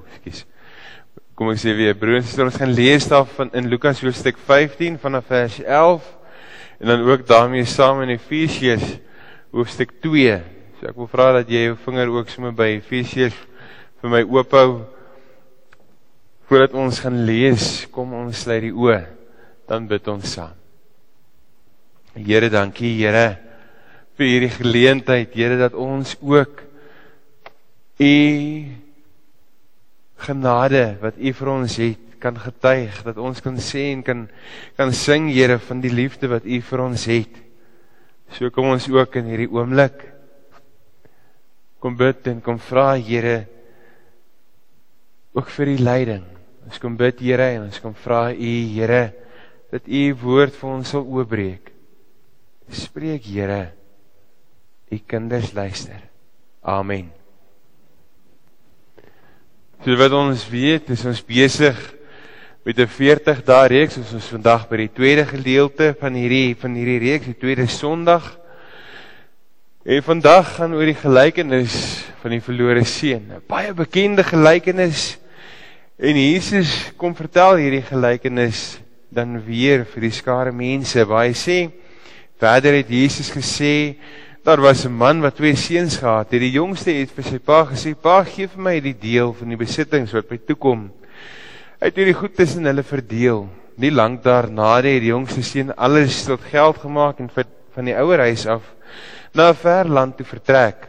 Ekskuus. Kom ek sê weer, broers susters, ons gaan lees daar van in Lukas hoofstuk 15 vanaf vers 11 en dan ook daarmee saam in Efesiërs hoofstuk 2. So ek wil vra dat jy jou vinger ook sommer by Efesiërs vir my oophou voordat ons gaan lees. Kom ons sluit die oë, dan bid ons saam. Here, dankie Here vir hierdie geleentheid, Here dat ons ook u genade wat U vir ons het kan getuig dat ons kan sê en kan kan sing Here van die liefde wat U vir ons het. So kom ons ook in hierdie oomblik kom bid en kom vra Here ook vir die leiding. Ons kom bid Here en ons kom vra U Here dat U woord vir ons sal oopbreek. Spreek Here. U kinders luister. Amen. So wat ons weet, is ons besig met 'n 40 dae reeks. Ons is vandag by die tweede gedeelte van hierdie van hierdie reeks, die tweede Sondag. En vandag gaan oor die gelykenis van die verlore seun. 'n Baie bekende gelykenis. En Jesus kom vertel hierdie gelykenis dan weer vir die skare mense. Hy sê verder het Jesus gesê Daar was 'n man wat twee seuns gehad het. Die jongste het vir sy pa gesê: "Pa, gee vir my die deel van die besittings wat my toekom." Hy het hierdie goed tussen hulle verdeel. Nie lank daarna het die jongste seun alles tot geld gemaak en van die ouer huis af na 'n ver land toe vertrek.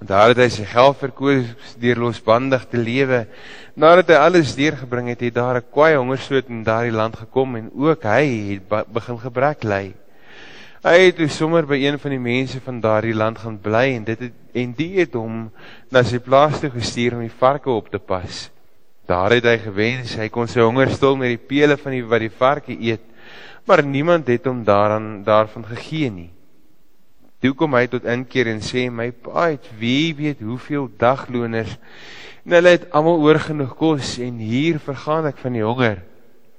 Daar het hy sy geld verkoos deur losbandig te lewe. Nadat hy alles deurgebring het, het daar 'n kwaai hongersnood in daardie land gekom en ook hy het begin gebrek ly. Hy het sommer by een van die mense van daardie land gaan bly en dit het, en die het hom na sy plaas toe gestuur om die varke op te pas. Daar het hy gewens hy kon sy honger stil met die pele van die wat die varke eet, maar niemand het hom daaraan daarvan gegee nie. Toe kom hy tot inkeer en sê my pa het wie weet hoeveel dagloners en hulle het almal oorgenoeg kos en hier vergaan ek van die honger.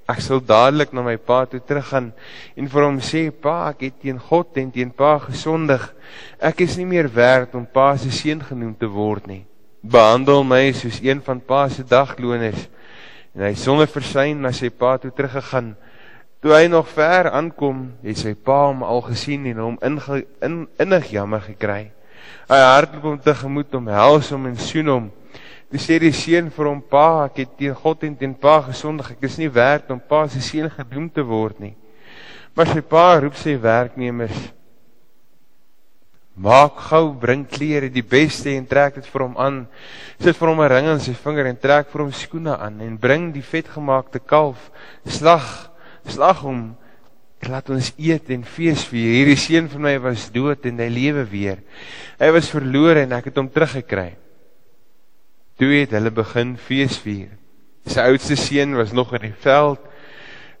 Ek sal dadelik na my pa toe teruggaan en vir hom sê: "Pa, ek het teen God en teen pa gesondig. Ek is nie meer werd om pa se seun genoem te word nie. Behandel my soos een van pa se dagloners." En hy sonder versyn na sy pa toe teruggegaan. Toe hy nog ver aankom, het sy pa hom al gesien en hom inge, in innig jammer gekry. Hy hardloop hom tegemoet om hels hom en soen hom. Toe sê die seun vir hom: "Pa, ek het teen God en teen pa gesondig. Ek is nie werd om pa se seun genoem te word nie." Maar sy pa roep sy werknemers: "Maak gou, bring klere, die beste en trek dit vir hom aan. Sit vir hom 'n ring aan sy vinger en trek vir hom skoene aan en bring die vetgemaakte kalf, slag, slag hom." Laat ons eet en fees vier. Hierdie seun van my was dood en hy lewe weer. Hy was verlore en ek het hom teruggekry. Toe het hulle begin fees vier. Sy oudste seun was nog in die veld.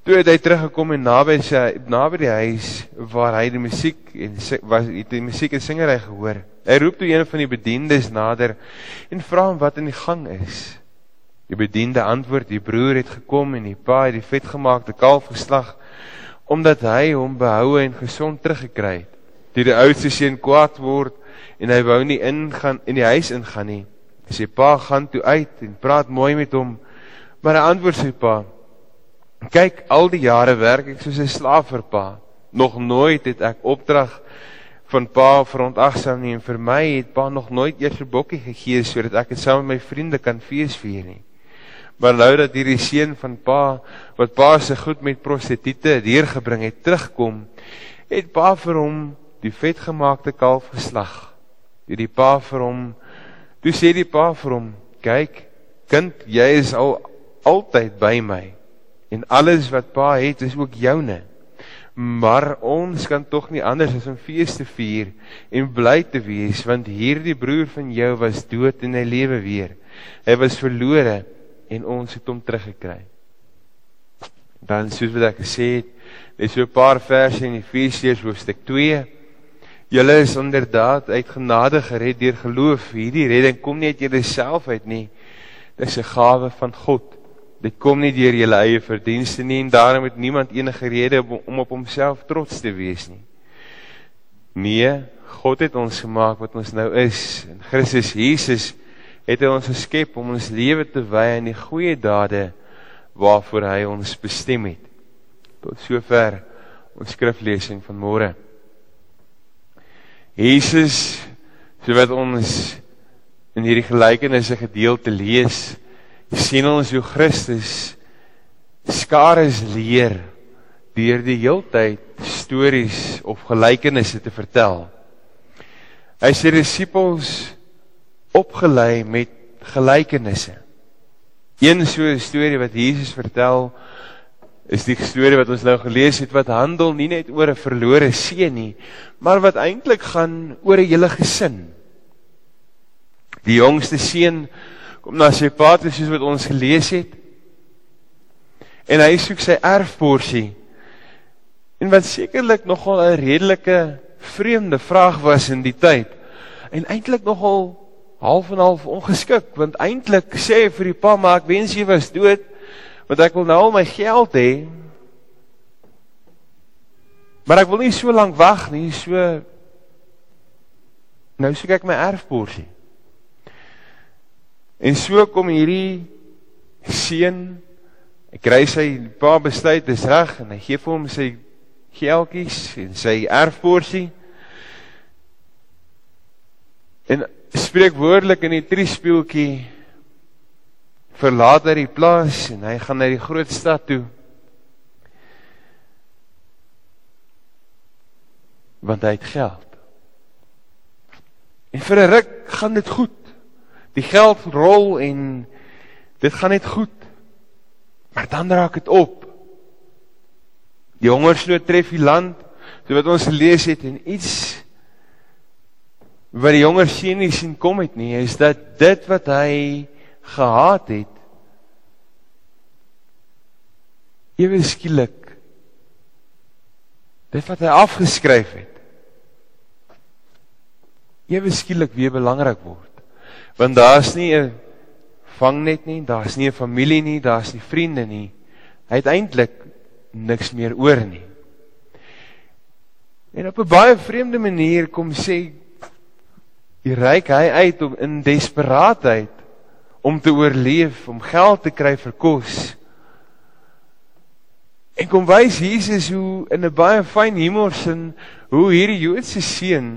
Toe het hy teruggekom en naby sy naby die huis waar hy die musiek en was het die musiek en singery gehoor. Hy roep toe een van die bediendes nader en vra hom wat in die gang is. Die bediende antwoord: "Die broer het gekom en die pa het die vetgemaakte kalf geslag omdat hy hom behoue en gesond teruggekry het." Toe die oudste seun kwaad word en hy wou nie ingaan in die huis ingaan nie, Sy pa gaan toe uit en praat mooi met hom. Maar hy antwoord sy pa: "Kyk, al die jare werk ek soos 'n slaaf vir pa. Nog nooit het ek opdrag van pa verontagsaam nie en vir my het pa nog nooit eers 'n bokkie gegee sodat ek dit saam met my vriende kan feesvier nie. Maar nou dat hierdie seun van pa wat pa se goed met prostituie deurgebring het terugkom, het pa vir hom die vetgemaakte kalf geslag. Het die pa vir hom Toe sê die pa vir hom: "Kyk, kind, jy is al altyd by my en alles wat pa het is ook joune. Maar ons kan tog nie anders as om fees te vier en bly te wees want hierdie broer van jou was dood en hy lewe weer. Hy was verlore en ons het hom teruggekry." Dan soos wat ek gesê het, is so paar verse in Efesiërs hoofstuk 2 Julle is inderdaad uit genade gered deur geloof. Hierdie redding kom nie uit julleself uit nie. Dit is 'n gawe van God. Dit kom nie deur julle eie verdienste nie en daarom het niemand enige rede om op homself trots te wees nie. Nee, God het ons gemaak wat ons nou is. In Christus Jesus het hy ons geskep om ons lewe te wy aan die goeie dade waarvoor hy ons bestem het. Tot sover ons skriflesing van môre. Jesus, so wat ons in hierdie gelykenisse gedeelte lees, sien ons hoe Christus skare leer deur die heeltyd stories of gelykenisse te vertel. Hy sê disippels opgelei met gelykenisse. Een so 'n storie wat Jesus vertel is die storie wat ons nou gelees het wat handel nie net oor 'n verlore seun nie, maar wat eintlik gaan oor 'n hele gesin. Die jongste seun kom na sy pa toe soos wat ons gelees het. En hy soek sy erfporsie. En wat sekerlik nogal 'n redelike vreemde vraag was in die tyd. En eintlik nogal half en half ongeskik, want eintlik sê hy vir die pa maar ek wens jy was dood, want ek wil nou al my geld hê. Maar ek wil nie so lank wag nie, so nou soek ek my erfporsie. En so kom hierdie seun, hy kry sy pa besluit dis reg en hy gee vir hom sy geldjies en sy erfporsie. En spreek woordelik in die triespieeltjie verlaat hy die plaas en hy gaan na die groot stad toe. Want hy het geld. En vir 'n ruk gaan dit goed. Die geld rol en dit gaan net goed. Maar dan raak dit op. Die hongersnood tref die land, so wat ons gelees het en iets wat die jonger seun nie sien kom het nie, is dat dit wat hy gehaat het ewe skielik dit wat hy afgeskryf het ewe skielik weer belangrik word. Want daar's nie 'n vangnet nie, daar's nie 'n familie nie, daar's nie vriende nie. Hy het eintlik niks meer oor nie. En op 'n baie vreemde manier kom sê die ryk hy uit om in desperaatheid om te oorleef, om geld te kry vir kos. En kom wys Jesus hoe in 'n baie fyn humorsin hoe hierdie Joodse seun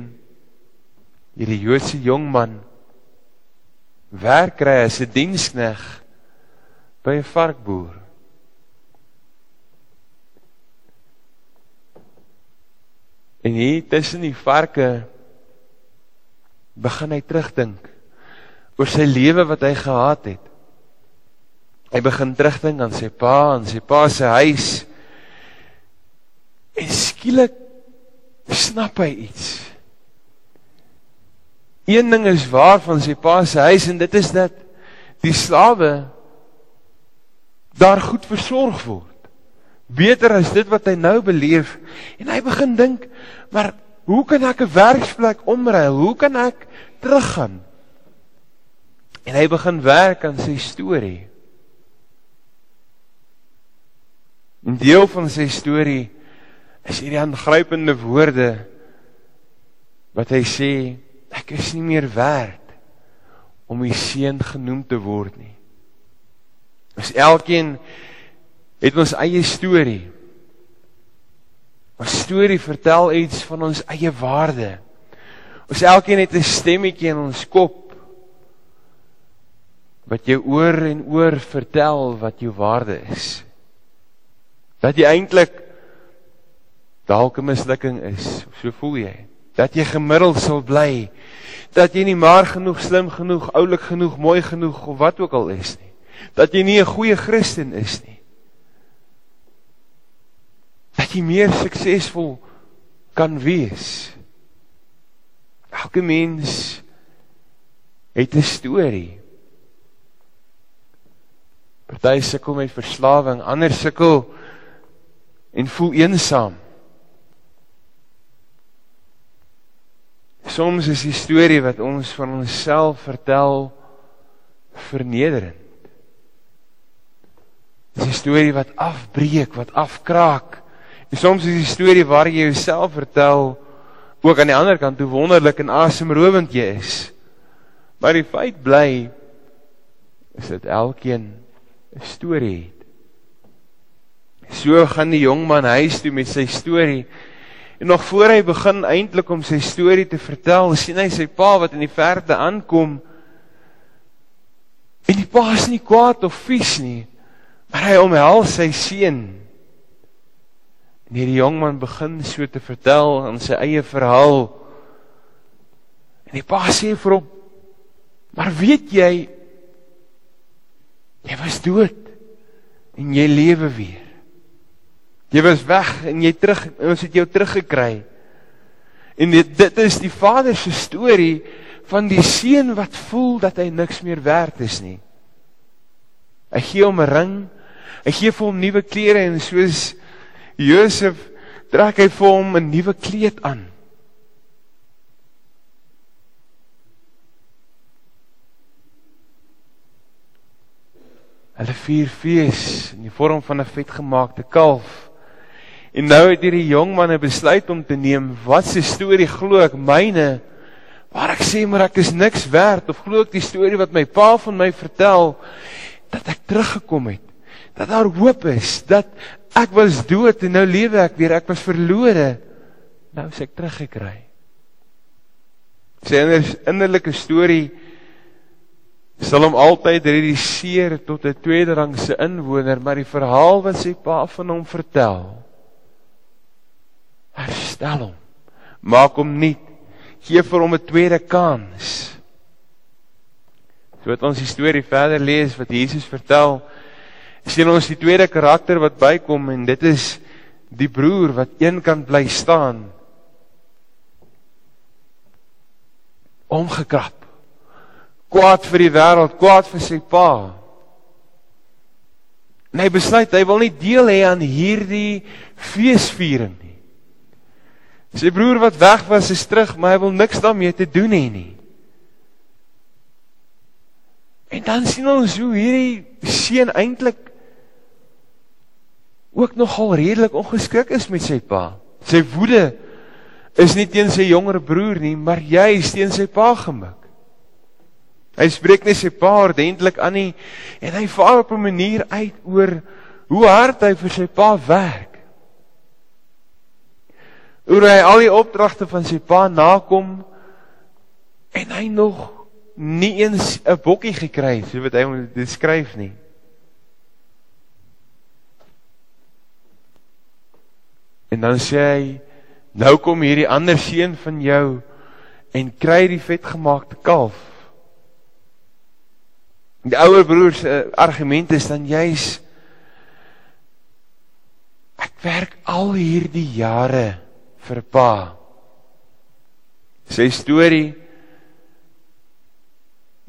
hierdie Joodse jong man werk kry as 'n dienskneg by 'n varkboer. En hier tussen die varke begin hy terugdink oor sy lewe wat hy gehad het. Hy begin terugdink aan sy pa en sy pa se huis. En skielik snap hy iets. Een ding is waar van sy pa se huis en dit is dat die slawe daar goed versorg word beter as dit wat hy nou beleef en hy begin dink maar hoe kan ek 'n werksplek omruil hoe kan ek teruggaan en hy begin werk aan sy storie en deel van sy storie is hierdie aangrypende woorde wat hy sê ek is nie meer werd om die seun genoem te word nie as elkeen het ons eie storie. Ons storie vertel iets van ons eie waarde. Ons elkeen het 'n stemmetjie in ons kop wat jou oor en oor vertel wat jou waarde is. Dat jy eintlik dalk 'n mislukking is, so voel jy. Dat jy gemiddeld sal bly. Dat jy nie maar genoeg slim genoeg, oulik genoeg, mooi genoeg of wat ook al is nie. Dat jy nie 'n goeie Christen is nie dat jy meer suksesvol kan wees. Elke mens het 'n storie. Party sukkel met verslawing, ander sukkel en voel eensaam. Soms is die storie wat ons van onsself vertel vernederend. Dis 'n storie wat afbreek, wat afkraak. En soms is die storie waar jy jouself vertel ook aan die ander kant hoe wonderlik en asemrowend jy is. Maar die feit bly is dat elkeen 'n storie het. So gaan die jong man huis toe met sy storie. En nog voor hy begin eintlik om sy storie te vertel, sien hy sy pa wat in die verte aankom. En die pa is nie kwaad of vies nie, maar hy omhels sy seun. En hierdie jong man begin so te vertel aan sy eie verhaal. En die pa sê vir hom: "Maar weet jy jy was dood en jy lewe weer. Jy was weg en jy terug ons het jou teruggekry." En dit dit is die vader se storie van die seun wat voel dat hy niks meer werd is nie. Hy gee hom 'n ring. Hy gee vir hom nuwe klere en soos Josef trek hy vir hom 'n nuwe kleed aan. Hulle vier fees in die vorm van 'n vetgemaakte kalf. En nou het hierdie jong man 'n besluit om te neem. Wat se storie glo ek myne? Waar ek sê maar ek is niks werd of glo ek die storie wat my pa van my vertel dat ek teruggekom het? Dat daar hoop is, dat ek was dood en nou lewe ek weer. Ek was verlore. Nou is ek teruggekry. Sy innerlike storie sal hom altyd reduseer tot 'n tweede rangse inwoner, maar die verhaal wat sy pa van hom vertel, herstel hom. Maak hom nuut. Gee vir hom 'n tweede kans. So wat ons die storie verder lees wat Jesus vertel, sien ons die tweede karakter wat bykom en dit is die broer wat eenkant bly staan omgekrap kwaad vir die wêreld kwaad vir sy pa en hy besluit hy wil nie deel hê aan hierdie feesviering nie sy broer wat weg was is terug maar hy wil niks daarmee te doen hê nie en dan sien ons hoe hierdie seun eintlik ook nogal redelik ongeskik is met sy pa. Sy woede is nie teen sy jonger broer nie, maar juis teen sy pa gemik. Hy spreek net sy pa ordentlik aan nie en hy vaar op 'n manier uit oor hoe hard hy vir sy pa werk. Hoe hy al die opdragte van sy pa nakom en hy nog nie eens 'n bokkie gekry het, so wat hy moet beskryf nie. En dan sê hy, nou kom hierdie ander seun van jou en kry die vetgemaakte kalf. Die ouer broer se argument is dan juis ek werk al hierdie jare vir pa. Sy storie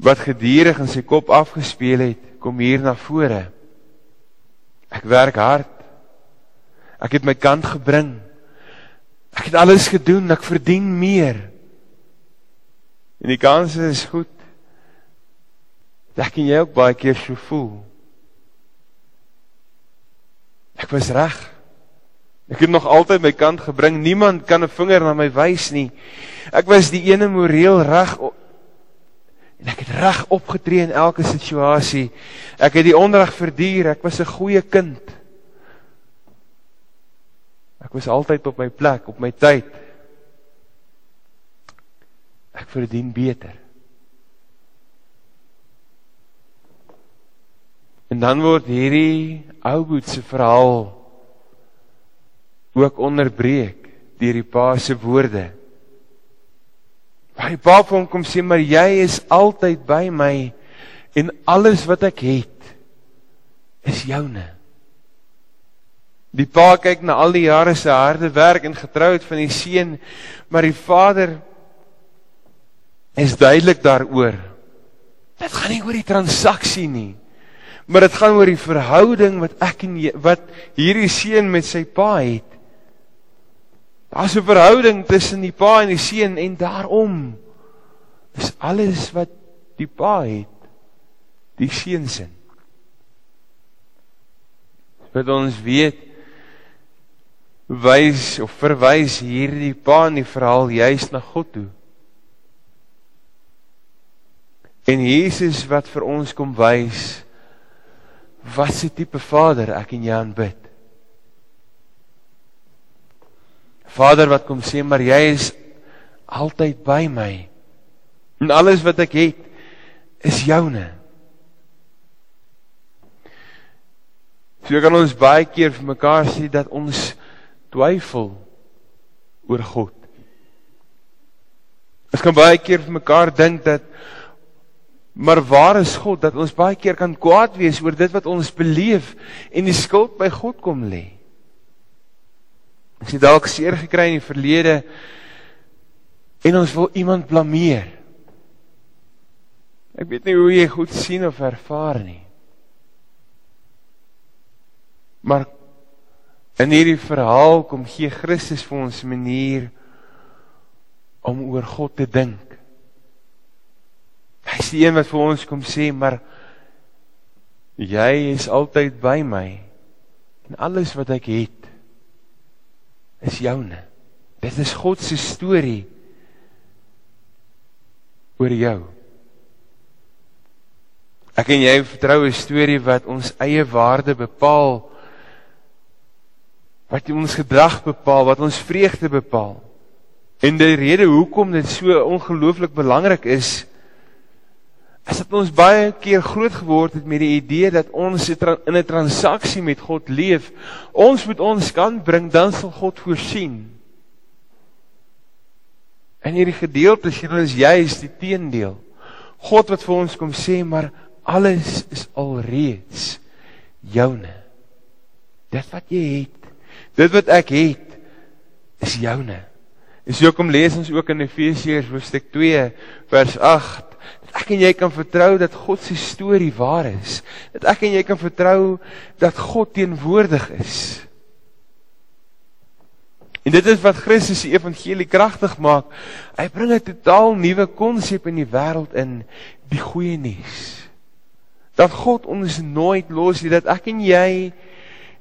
wat gedurig in sy kop afgespeel het, kom hier na vore. Ek werk hard. Ek het my kant gebring. Ek het alles gedoen, ek verdien meer. En die kans is goed. Dat kan jy ook baie keer so voel. Ek was reg. Ek het nog altyd my kant gebring. Niemand kan 'n vinger na my wys nie. Ek was die ene moreel reg en ek het reg opgetree in elke situasie. Ek het die onreg verduur. Ek was 'n goeie kind. Ek was altyd op my plek, op my tyd. Ek verdien beter. En dan word hierdie ou boet se verhaal ook onderbreek deur die pa se woorde. Die pa hom kom sê maar jy is altyd by my en alles wat ek het is joune. Die pa kyk na al die jare se harde werk en getroud van die seun, maar die vader is duidelik daaroor. Dit gaan nie oor die transaksie nie, maar dit gaan oor die verhouding wat ek en jy, wat hierdie seun met sy pa het. Daar's 'n verhouding tussen die pa en die seun en daarom is alles wat die pa het, die seun se. Wat ons weet wys of verwys hierdie pa in die verhaal juis na God toe. En Jesus wat vir ons kom wys wat se tipe Vader ek en jy aanbid. Vader wat kom sê maar jy is altyd by my. En alles wat ek het is joune. So kan ons baie keer vir mekaar sê dat ons twyfel oor God. Ons kan baie keer vir mekaar dink dat maar waar is God dat ons baie keer kan kwaad wees oor dit wat ons beleef en die skuld by God kom lê. Ons het dalk seer gekry in die verlede en ons wil iemand blameer. Ek weet nie hoe jy goed sien of ervaar nie. Maar in hierdie verhaal kom gee Christus vir ons 'n manier om oor God te dink. Is die een wat vir ons kom sê, maar jy is altyd by my en alles wat ek het is joune. Dit is God se storie oor jou. Ek en jy vertrou 'n storie wat ons eie waarde bepaal wat ons gedrag bepaal, wat ons vreugde bepaal. En die rede hoekom dit so ongelooflik belangrik is, is dat ons baie keer groot geword het met die idee dat ons in 'n transaksie met God leef. Ons moet ons kant bring, dan sal God voorsien. En hierdie gedeelte sien ons juist die teendeel. God wat vir ons kom sê, maar alles is alreeds joune. Dit wat jy het Dit wat ek het is joune. En so kom lees ons ook in Efesiërs hoofstuk 2 vers 8 dat ek en jy kan vertrou dat God se storie waar is. Dat ek en jy kan vertrou dat God teenwoordig is. En dit is wat Christus se evangelie kragtig maak. Hy bring 'n totaal nuwe konsep in die wêreld in die goeie nuus. Dat God ons nooit los nie, dat ek en jy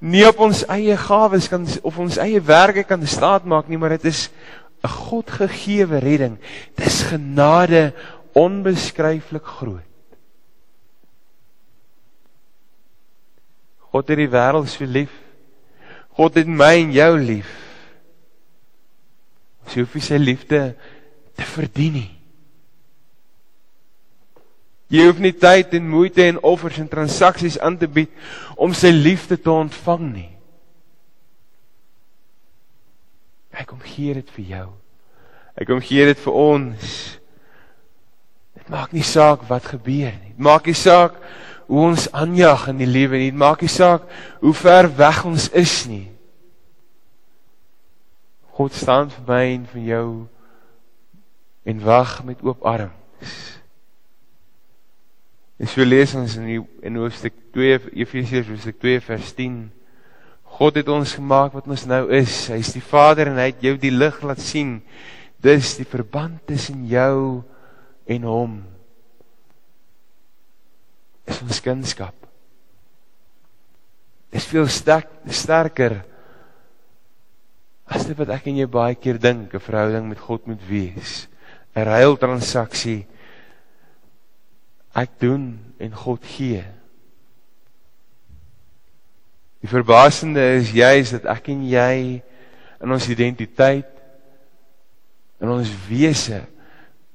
nie op ons eie gawes kan of ons eie werke kan staat maak nie, maar dit is 'n God gegeewe redding. Dis genade onbeskryflik groot. God het die wêreld so lief. God het my en jou lief. Ons hoef nie sy liefde te verdien nie. Jy hoef nie tyd en moeite en offers en transaksies aan te bied om sy liefde te ontvang nie. Hy kom gee dit vir jou. Hy kom gee dit vir ons. Maak nie saak wat gebeur nie. Maak nie saak hoe ons aanjag in die lewe nie. Maak nie saak hoe ver weg ons is nie. God staan vir my en vir jou en wag met oop arms. En so lees ons in die, in hoofstuk 2 Efesiërs hoofstuk 2 vers 10. God het ons gemaak wat ons nou is. Hy is die Vader en hy het jou die lig laat sien. Dis die verband tussen jou en hom. Is ons kunskap. Is veel sterk, sterker as dit wat ek en jy baie keer dink 'n verhouding met God moet wees. 'n Ruil transaksie ek doen en God gee. Die verbasende is juis dat ek en jy in ons identiteit in ons wese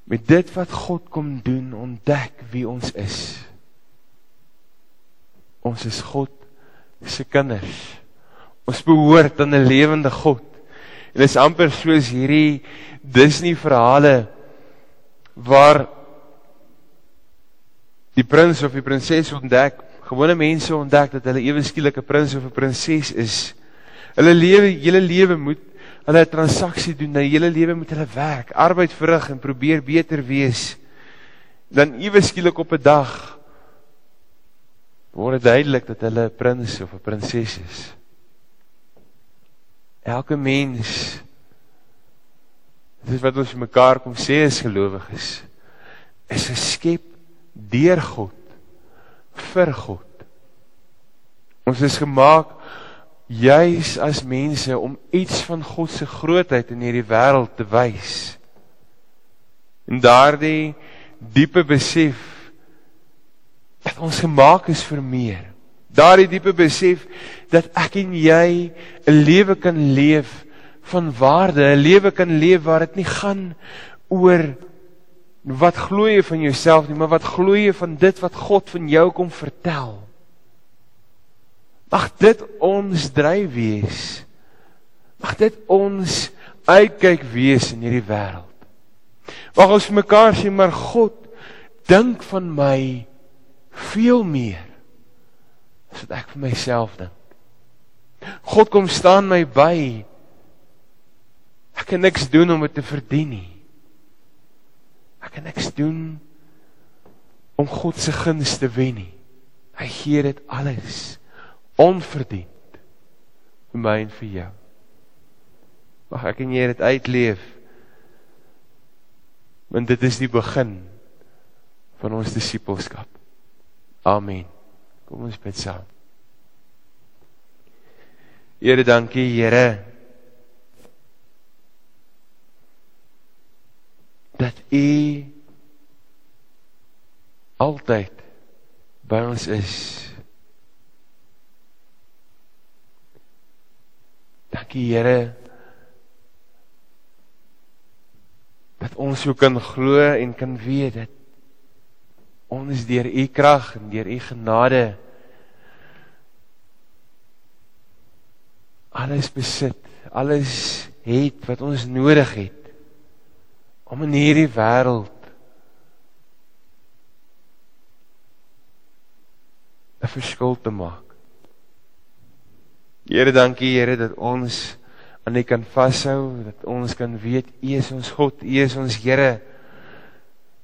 met dit wat God kom doen ontdek wie ons is. Ons is God se kinders. Ons behoort aan 'n lewende God. En dit is amper soos hierdie Disney verhale waar die prins of die prinses ontdek, gewone mense ontdek dat hulle ewe skielik 'n prins of 'n prinses is. Hulle lewe, hele lewe moet hulle transaksie doen, hulle hele lewe moet hulle werk, arbeid verrig en probeer beter wees. Dan ewe skielik op 'n dag word dit duidelik dat hulle 'n prins of 'n prinses is. Elke mens dis wat ons mekaar kom sê as gelowiges is geskep deur God vir God. Ons is gemaak juis as mense om iets van God se grootheid in hierdie wêreld te wys. En daardie diepe besef dat ons gemaak is vir meer. Daardie diepe besef dat ek en jy 'n lewe kan leef van waarde, 'n lewe kan leef waar dit nie gaan oor wat glo jy van jouself nie, maar wat glo jy van dit wat God van jou kom vertel? Mag dit ons dryf wees. Mag dit ons uitkyk wees in hierdie wêreld. Mag ons mekaar sê maar God dink van my veel meer as wat ek vir myself dink. God kom staan my by. Ek kan niks doen om dit te verdien nie. Ek kan niks doen om God se guns te wen nie. Hy gee dit alles onverdiend vir my en vir jou. Mag ek en jy dit uitleef. Want dit is die begin van ons disippelskap. Amen. Kom ons bid saam. Here, dankie Here. dat u altyd by ons is. Dankie Here dat ons so kan glo en kan weet dat ons deur u krag en deur u genade alles besit, alles het wat ons nodig het om in hierdie wêreld 'n verskil te maak. Here, dankie Here dat ons aan U kan vashou, dat ons kan weet U is ons God, U is ons Here.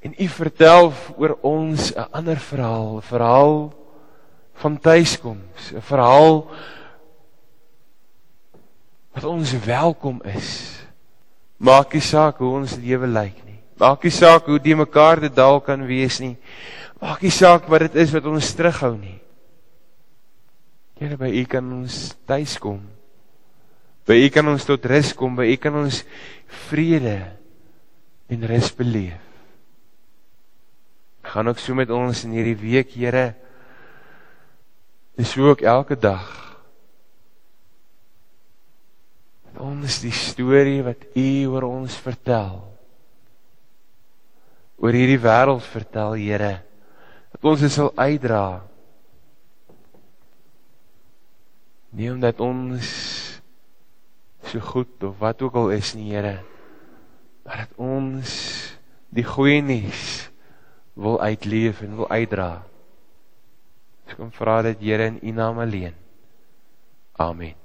En U vertel oor ons 'n ander verhaal, 'n verhaal van tuiskoms, 'n verhaal wat ons welkom is. Maak nie saak hoe ons lewe lyk nie. Maak nie saak hoe die mekaar dit dalk kan wees nie. Maak nie saak wat dit is wat ons terughou nie. Here by U kan ons tuis kom. By U kan ons tot rus kom, by U kan ons vrede en rus beleef. Gaan ook so met ons in hierdie week, Here. Dis so ook elke dag ons die storie wat u oor ons vertel. Oor hierdie wêreld vertel, Here, dat ons dit sal uitdra. Nie omdat ons so goed of wat ook al is nie, Here, maar dat ons die goeie nuus wil uitleef en wil uitdra. Ek kom vra dit Here in U naam alleen. Amen.